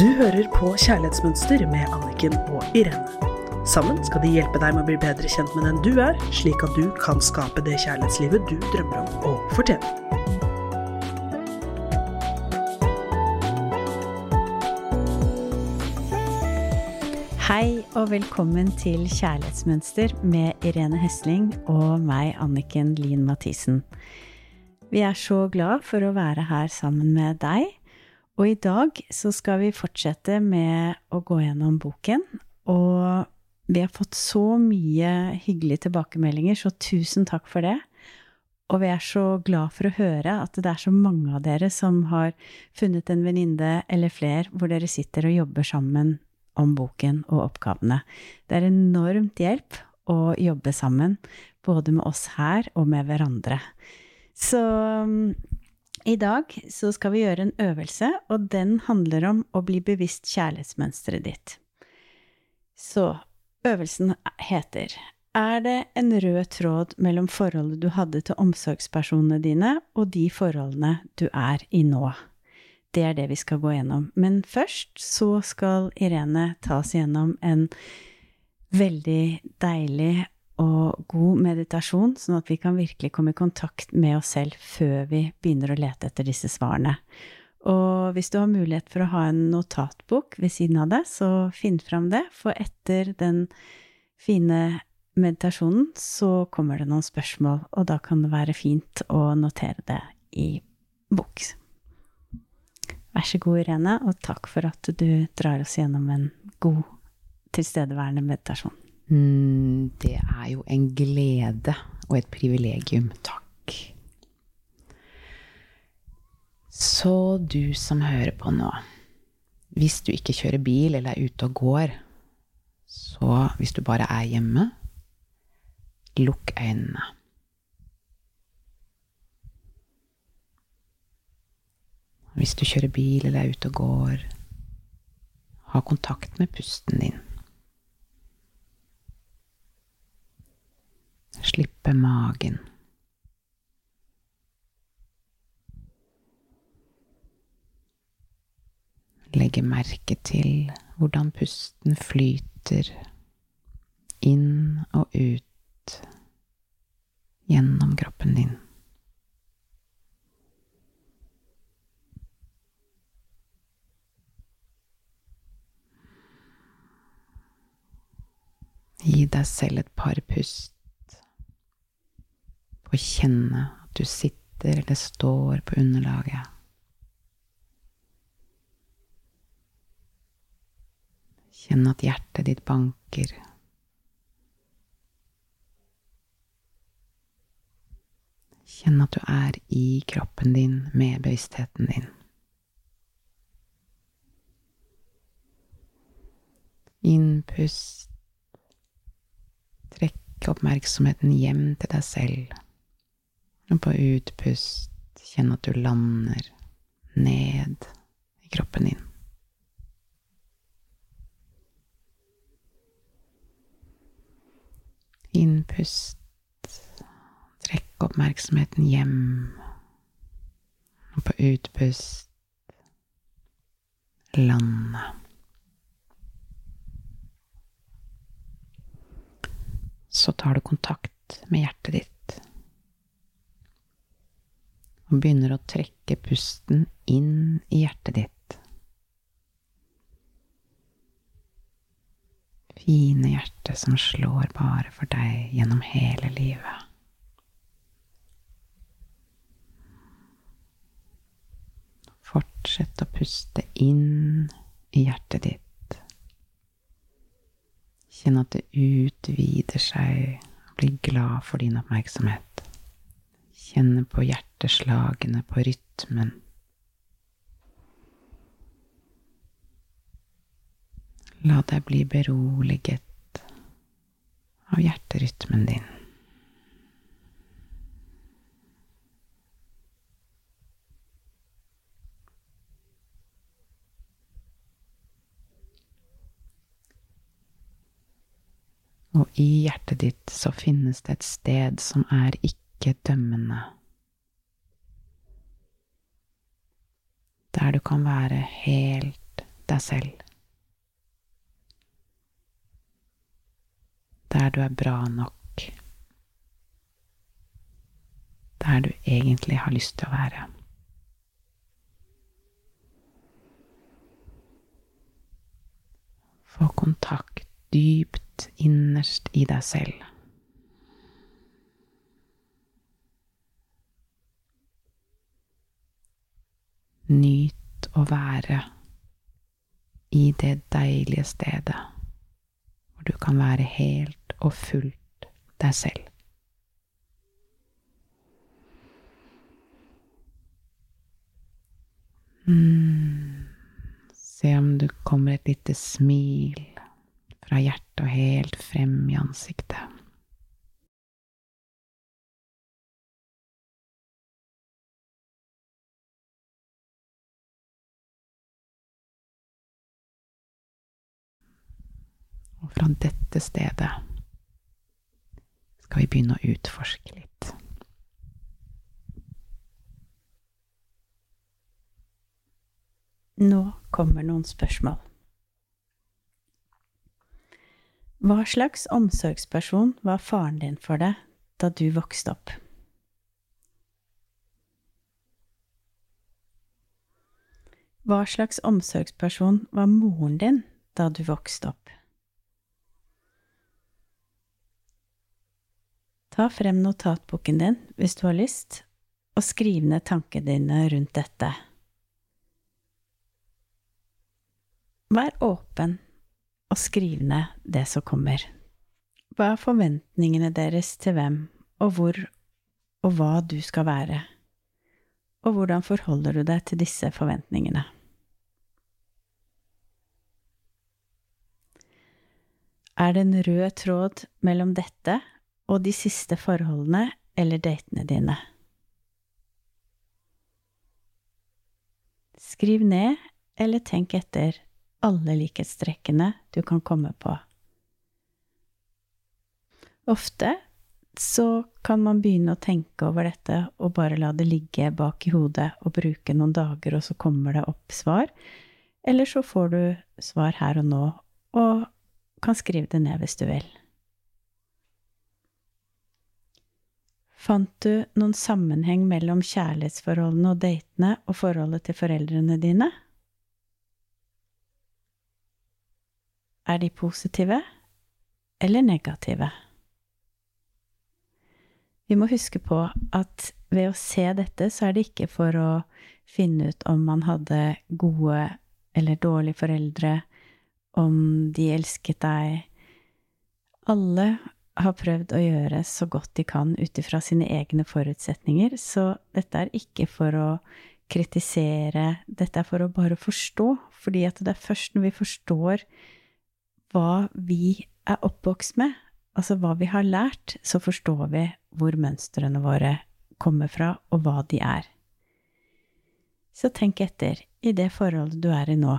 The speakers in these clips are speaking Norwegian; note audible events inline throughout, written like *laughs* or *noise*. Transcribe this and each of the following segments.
Du hører på Kjærlighetsmønster med Anniken og Irene. Sammen skal de hjelpe deg med å bli bedre kjent med den du er, slik at du kan skape det kjærlighetslivet du drømmer om å fortjene. Hei og velkommen til Kjærlighetsmønster med Irene Hesling og meg, Anniken Lien Mathisen. Vi er så glad for å være her sammen med deg, og i dag så skal vi fortsette med å gå gjennom boken. Og vi har fått så mye hyggelige tilbakemeldinger, så tusen takk for det. Og vi er så glad for å høre at det er så mange av dere som har funnet en venninne eller flere hvor dere sitter og jobber sammen om boken og oppgavene. Det er enormt hjelp å jobbe sammen, både med oss her og med hverandre. Så i dag så skal vi gjøre en øvelse, og den handler om å bli bevisst kjærlighetsmønsteret ditt. Så øvelsen heter Er det en rød tråd mellom forholdet du hadde til omsorgspersonene dine, og de forholdene du er i nå? Det er det vi skal gå gjennom. Men først så skal Irene ta oss gjennom en veldig deilig og god meditasjon, sånn at vi kan virkelig komme i kontakt med oss selv før vi begynner å lete etter disse svarene. Og hvis du har mulighet for å ha en notatbok ved siden av deg, så finn fram det, for etter den fine meditasjonen så kommer det noen spørsmål, og da kan det være fint å notere det i bok. Vær så god, Irene, og takk for at du drar oss gjennom en god, tilstedeværende meditasjon. Mm, det er jo en glede og et privilegium. Takk. Så du som hører på nå, hvis du ikke kjører bil eller er ute og går, så hvis du bare er hjemme, lukk øynene. Hvis du kjører bil eller er ute og går, ha kontakt med pusten din. Slippe magen. Legge merke til hvordan pusten flyter inn og ut gjennom kroppen din. Gi deg selv et par pust å kjenne at du sitter eller står på underlaget. Kjenn at hjertet ditt banker. Kjenn at du er i kroppen din med bevisstheten din. Innpust Trekk oppmerksomheten hjem til deg selv. Og på utpust kjenn at du lander ned i kroppen din. Innpust. Trekk oppmerksomheten hjem. Og på utpust lande. så tar du kontakt med hjertet ditt. Og begynner å trekke pusten inn i hjertet ditt. Fine hjerte som slår bare for deg gjennom hele livet. Fortsett å puste inn i hjertet ditt. Kjenn at det utvider seg, Bli glad for din oppmerksomhet. Kjenne på hjerteslagene, på rytmen. La deg bli beroliget av hjerterytmen din. Og i hjertet ditt så finnes det et sted som er ikke dømmende. Der du kan være helt deg selv. Der du er bra nok. Der du egentlig har lyst til å være. Få kontakt dypt innerst i deg selv. Nyt å være i det deilige stedet hvor du kan være helt og fullt deg selv. Mm. Se om du kommer et lite smil fra hjertet og helt frem i ansiktet. Fra dette stedet skal vi begynne å utforske litt. Nå kommer noen spørsmål. Hva slags omsorgsperson var faren din for deg da du vokste opp? Hva slags omsorgsperson var moren din da du vokste opp? Ta frem notatboken din hvis du har lyst, og skriv ned tankene dine rundt dette. Vær åpen og skriv ned det som kommer. Hva er forventningene deres til hvem og hvor og hva du skal være, og hvordan forholder du deg til disse forventningene? Er det en rød tråd mellom dette og de siste forholdene eller datene dine? Skriv ned eller tenk etter alle likhetstrekkene du kan komme på. Ofte så kan man begynne å tenke over dette og bare la det ligge bak i hodet og bruke noen dager, og så kommer det opp svar. Eller så får du svar her og nå, og kan skrive det ned hvis du vil. Fant du noen sammenheng mellom kjærlighetsforholdene og datene og forholdet til foreldrene dine? Er de positive eller negative? Vi må huske på at ved å se dette, så er det ikke for å finne ut om man hadde gode eller dårlige foreldre, om de elsket deg. Alle har prøvd å gjøre så godt de kan ut ifra sine egne forutsetninger, så dette er ikke for å kritisere, dette er for å bare forstå, fordi at det er først når vi forstår hva vi er oppvokst med, altså hva vi har lært, så forstår vi hvor mønstrene våre kommer fra, og hva de er. Så tenk etter, i det forholdet du er i nå,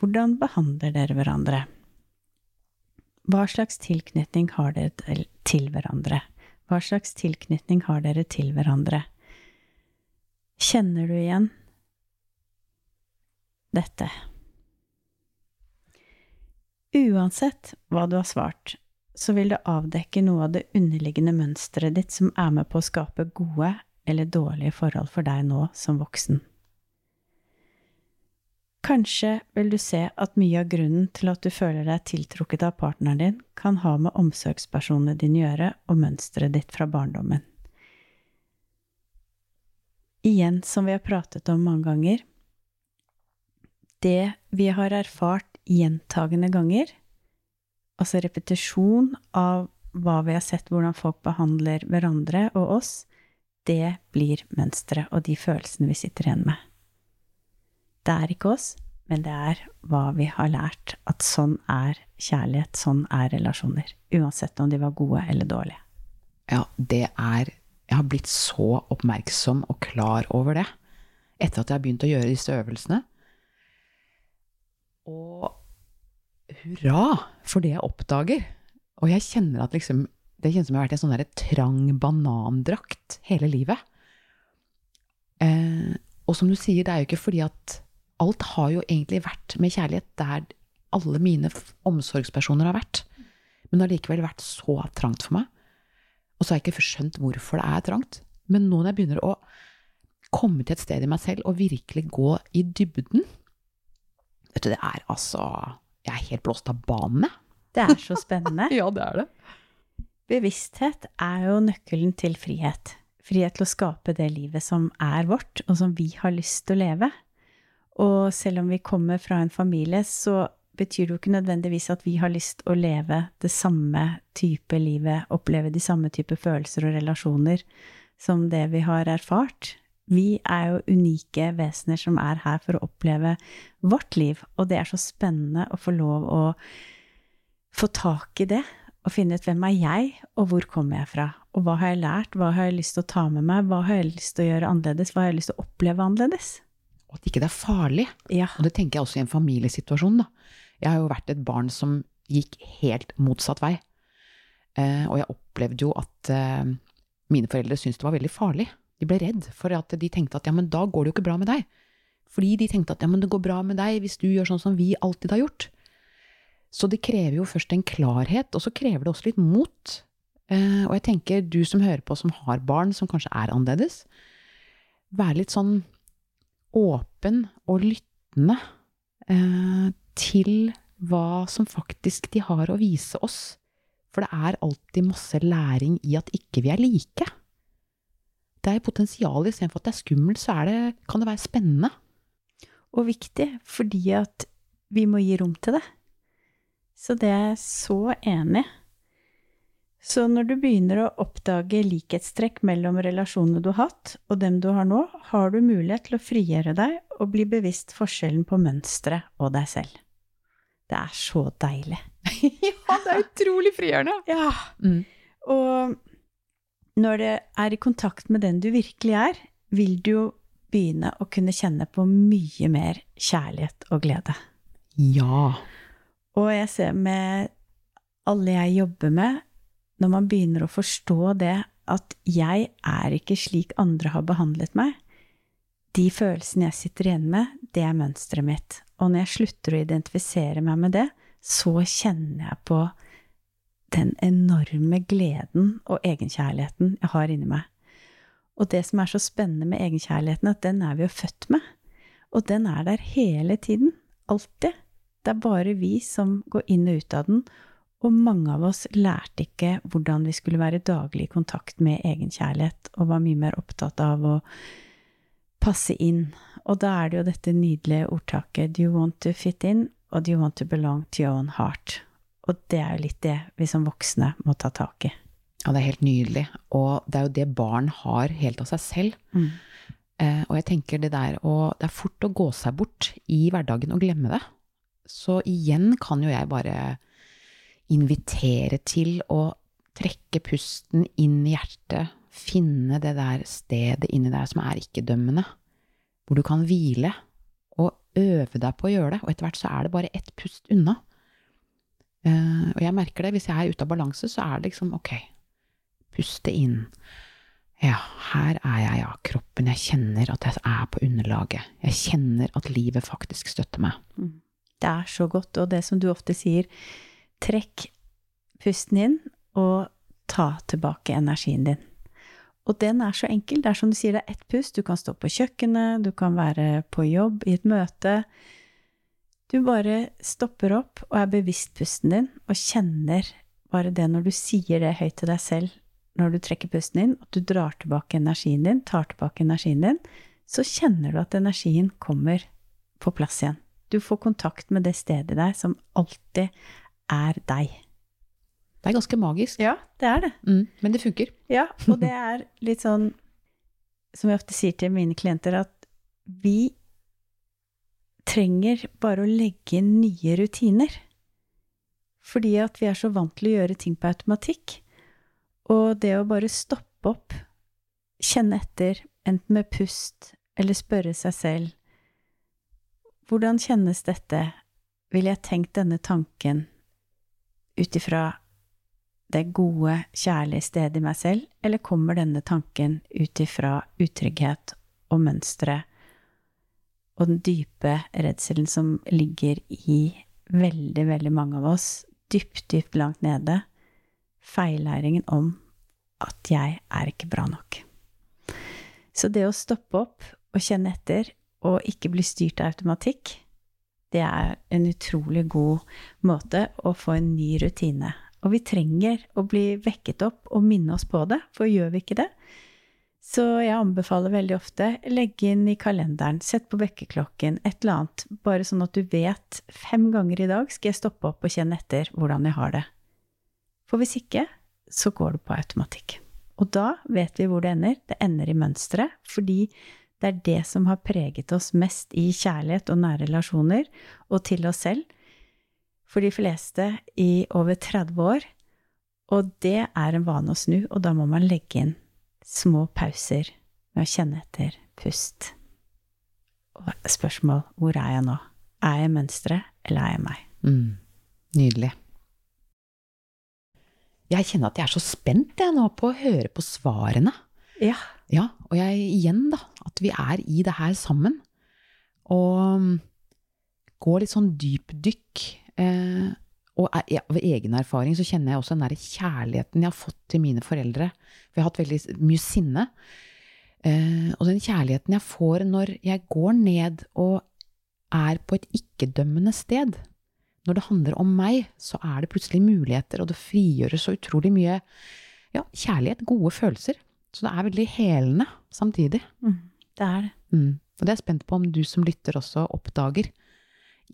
hvordan behandler dere hverandre? Hva slags tilknytning har dere til hverandre? Hva slags tilknytning har dere til hverandre? Kjenner du igjen dette? Uansett hva du har svart, så vil det avdekke noe av det underliggende mønsteret ditt som er med på å skape gode eller dårlige forhold for deg nå som voksen. Kanskje vil du se at mye av grunnen til at du føler deg tiltrukket av partneren din, kan ha med omsorgspersonene dine å gjøre og mønsteret ditt fra barndommen. Igjen, som vi har pratet om mange ganger, det vi har erfart gjentagende ganger, altså repetisjon av hva vi har sett, hvordan folk behandler hverandre og oss, det blir mønsteret og de følelsene vi sitter igjen med. Det er ikke oss, men det er hva vi har lært, at sånn er kjærlighet, sånn er relasjoner. Uansett om de var gode eller dårlige. Ja, det er Jeg har blitt så oppmerksom og klar over det etter at jeg har begynt å gjøre disse øvelsene. Og hurra for det jeg oppdager. Og jeg kjenner at liksom, det kjennes som jeg har vært i en sånn der trang banandrakt hele livet. Eh, og som du sier, det er jo ikke fordi at alt har jo egentlig vært med kjærlighet der alle mine omsorgspersoner har vært. Men det har likevel vært så trangt for meg. Og så har jeg ikke skjønt hvorfor det er trangt. Men nå når jeg begynner å komme til et sted i meg selv og virkelig gå i dybden Vet du, det er altså Jeg er helt blåst av banen, jeg. Det er så spennende. *laughs* Ja, det er det. Bevissthet er jo nøkkelen til frihet. Frihet til å skape det livet som er vårt, og som vi har lyst til å leve. Og selv om vi kommer fra en familie, så betyr det jo ikke nødvendigvis at vi har lyst å leve det samme type livet, oppleve de samme type følelser og relasjoner som det vi har erfart. Vi er jo unike vesener som er her for å oppleve vårt liv, og det er så spennende å få lov å få tak i det og finne ut hvem er jeg, og hvor kommer jeg fra? Og hva har jeg lært, hva har jeg lyst til å ta med meg, hva har jeg lyst til å gjøre annerledes, hva har jeg lyst til å oppleve annerledes? Og at ikke det er farlig. Ja. Og det tenker jeg også i en familiesituasjon, da. Jeg har jo vært et barn som gikk helt motsatt vei. Eh, og jeg opplevde jo at eh, mine foreldre syntes det var veldig farlig. De ble redd for at de tenkte at ja, men da går det jo ikke bra med deg. Fordi de tenkte at ja, men det går bra med deg hvis du gjør sånn som vi alltid har gjort. Så det krever jo først en klarhet, og så krever det også litt mot. Eh, og jeg tenker, du som hører på, som har barn som kanskje er annerledes, vær litt sånn åpen og lyttende eh, til hva som faktisk de har å vise oss. For det er alltid masse læring i at ikke vi er like. Det er potensial istedenfor at det er skummelt, så er det, kan det være spennende. Og viktig, fordi at vi må gi rom til det. Så det er jeg så enig. i. Så når du begynner å oppdage likhetstrekk mellom relasjonene du har hatt, og dem du har nå, har du mulighet til å frigjøre deg og bli bevisst forskjellen på mønsteret og deg selv. Det er så deilig. *laughs* ja, det er utrolig frigjørende. Ja. Mm. Og når det er i kontakt med den du virkelig er, vil du jo begynne å kunne kjenne på mye mer kjærlighet og glede. Ja. Og jeg ser med alle jeg jobber med, når man begynner å forstå det at jeg er ikke slik andre har behandlet meg, de følelsene jeg sitter igjen med, det er mønsteret mitt. Og når jeg slutter å identifisere meg med det, så kjenner jeg på den enorme gleden og egenkjærligheten jeg har inni meg. Og det som er så spennende med egenkjærligheten, at den er vi jo født med. Og den er der hele tiden. Alltid. Det er bare vi som går inn og ut av den. Og mange av oss lærte ikke hvordan vi skulle være daglig i kontakt med egenkjærlighet, og var mye mer opptatt av å passe inn. Og da er det jo dette nydelige ordtaket Do you want to fit in, or do you want to belong to your own heart? Og det er jo litt det vi som voksne må ta tak i. Ja, det er helt nydelig. Og det er jo det barn har helt av seg selv. Eh, og jeg tenker det der å Det er fort å gå seg bort i hverdagen og glemme det. Så igjen kan jo jeg bare invitere til å trekke pusten inn i hjertet. Finne det der stedet inni deg som er ikke-dømmende. Hvor du kan hvile. Og øve deg på å gjøre det. Og etter hvert så er det bare ett pust unna. Eh, og jeg merker det. Hvis jeg er ute av balanse, så er det liksom ok. Puste inn. Ja, her er jeg, ja. Kroppen. Jeg kjenner at jeg er på underlaget. Jeg kjenner at livet faktisk støtter meg. Det er så godt, og det som du ofte sier, trekk pusten inn og ta tilbake energien din. Og den er så enkel. Det er som du sier, det er ett pust. Du kan stå på kjøkkenet, du kan være på jobb, i et møte. Du bare stopper opp og er bevisst pusten din, og kjenner bare det når du sier det høyt til deg selv, når du trekker pusten inn, at du drar tilbake energien din, tar tilbake energien din, så kjenner du at energien kommer på plass igjen. Du får kontakt med det stedet i deg som alltid er deg. Det er ganske magisk. Ja, det er det. Mm, men det funker. Ja, og det er litt sånn som jeg ofte sier til mine klienter, at vi trenger bare å legge inn nye rutiner. Fordi at vi er så vant til å gjøre ting på automatikk. Og det å bare stoppe opp, kjenne etter, enten med pust eller spørre seg selv Hvordan kjennes dette? Ville jeg tenkt denne tanken ut ifra det gode, kjærlige stedet i meg selv, eller kommer denne tanken ut ifra utrygghet og mønstre og den dype redselen som ligger i veldig, veldig mange av oss, dypt, dypt langt nede, feillæringen om at jeg er ikke bra nok. Så det å stoppe opp og kjenne etter, og ikke bli styrt av automatikk, det er en utrolig god måte å få en ny rutine. Og vi trenger å bli vekket opp og minne oss på det, for gjør vi ikke det, så jeg anbefaler veldig ofte legge inn i kalenderen, sett på vekkerklokken, et eller annet, bare sånn at du vet fem ganger i dag skal jeg stoppe opp og kjenne etter hvordan jeg har det. For hvis ikke, så går det på automatikk. Og da vet vi hvor det ender. Det ender i mønsteret, fordi det er det som har preget oss mest i kjærlighet og nære relasjoner, og til oss selv, for de fleste i over 30 år. Og det er en vane å snu, og da må man legge inn små pauser med å kjenne etter pust. Og spørsmål hvor er jeg nå? Er jeg mønsteret, eller er jeg meg? Mm. Nydelig. Jeg kjenner at jeg er så spent jeg nå på å høre på svarene. Ja. Ja, og jeg igjen, da, at vi er i det her sammen. Og mm, går litt sånn dypdykk. Eh, og av egen erfaring så kjenner jeg også den der kjærligheten jeg har fått til mine foreldre. For jeg har hatt veldig mye sinne. Eh, og den kjærligheten jeg får når jeg går ned og er på et ikke-dømmende sted. Når det handler om meg, så er det plutselig muligheter, og det frigjøres så utrolig mye ja, kjærlighet, gode følelser. Så det er veldig helende samtidig. Mm, det er det. Mm. Og det er jeg spent på om du som lytter også oppdager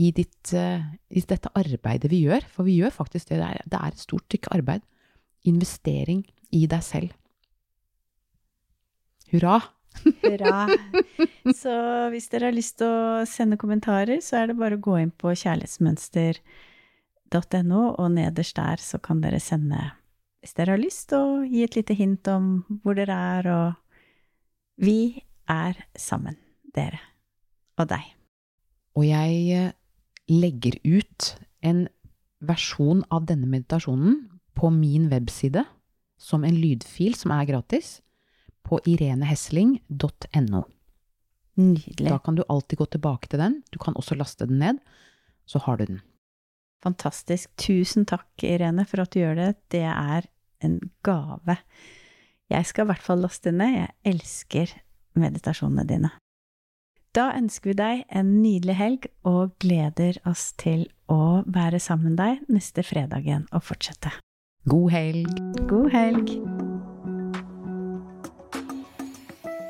i, ditt, uh, i, dette arbeidet vi gjør. For vi gjør faktisk det. Det er, det er et stort stykke arbeid. Investering i deg selv. Hurra! Hurra. Så hvis dere har lyst til å sende kommentarer, så er det bare å gå inn på kjærlighetsmønster.no, og nederst der så kan dere sende hvis dere har lyst, å gi et lite hint om hvor dere er, og vi er sammen, dere og deg. Og jeg eh, legger ut en versjon av denne meditasjonen på min webside som en lydfil som er gratis, på irenehesling.no. Nydelig. Da kan du alltid gå tilbake til den. Du kan også laste den ned, så har du den. Fantastisk. Tusen takk, Irene, for at du gjør det. Det er en gave. Jeg skal i hvert fall laste ned. Jeg elsker meditasjonene dine. Da ønsker vi deg en nydelig helg og gleder oss til å være sammen med deg neste fredag igjen og fortsette. God helg! God helg!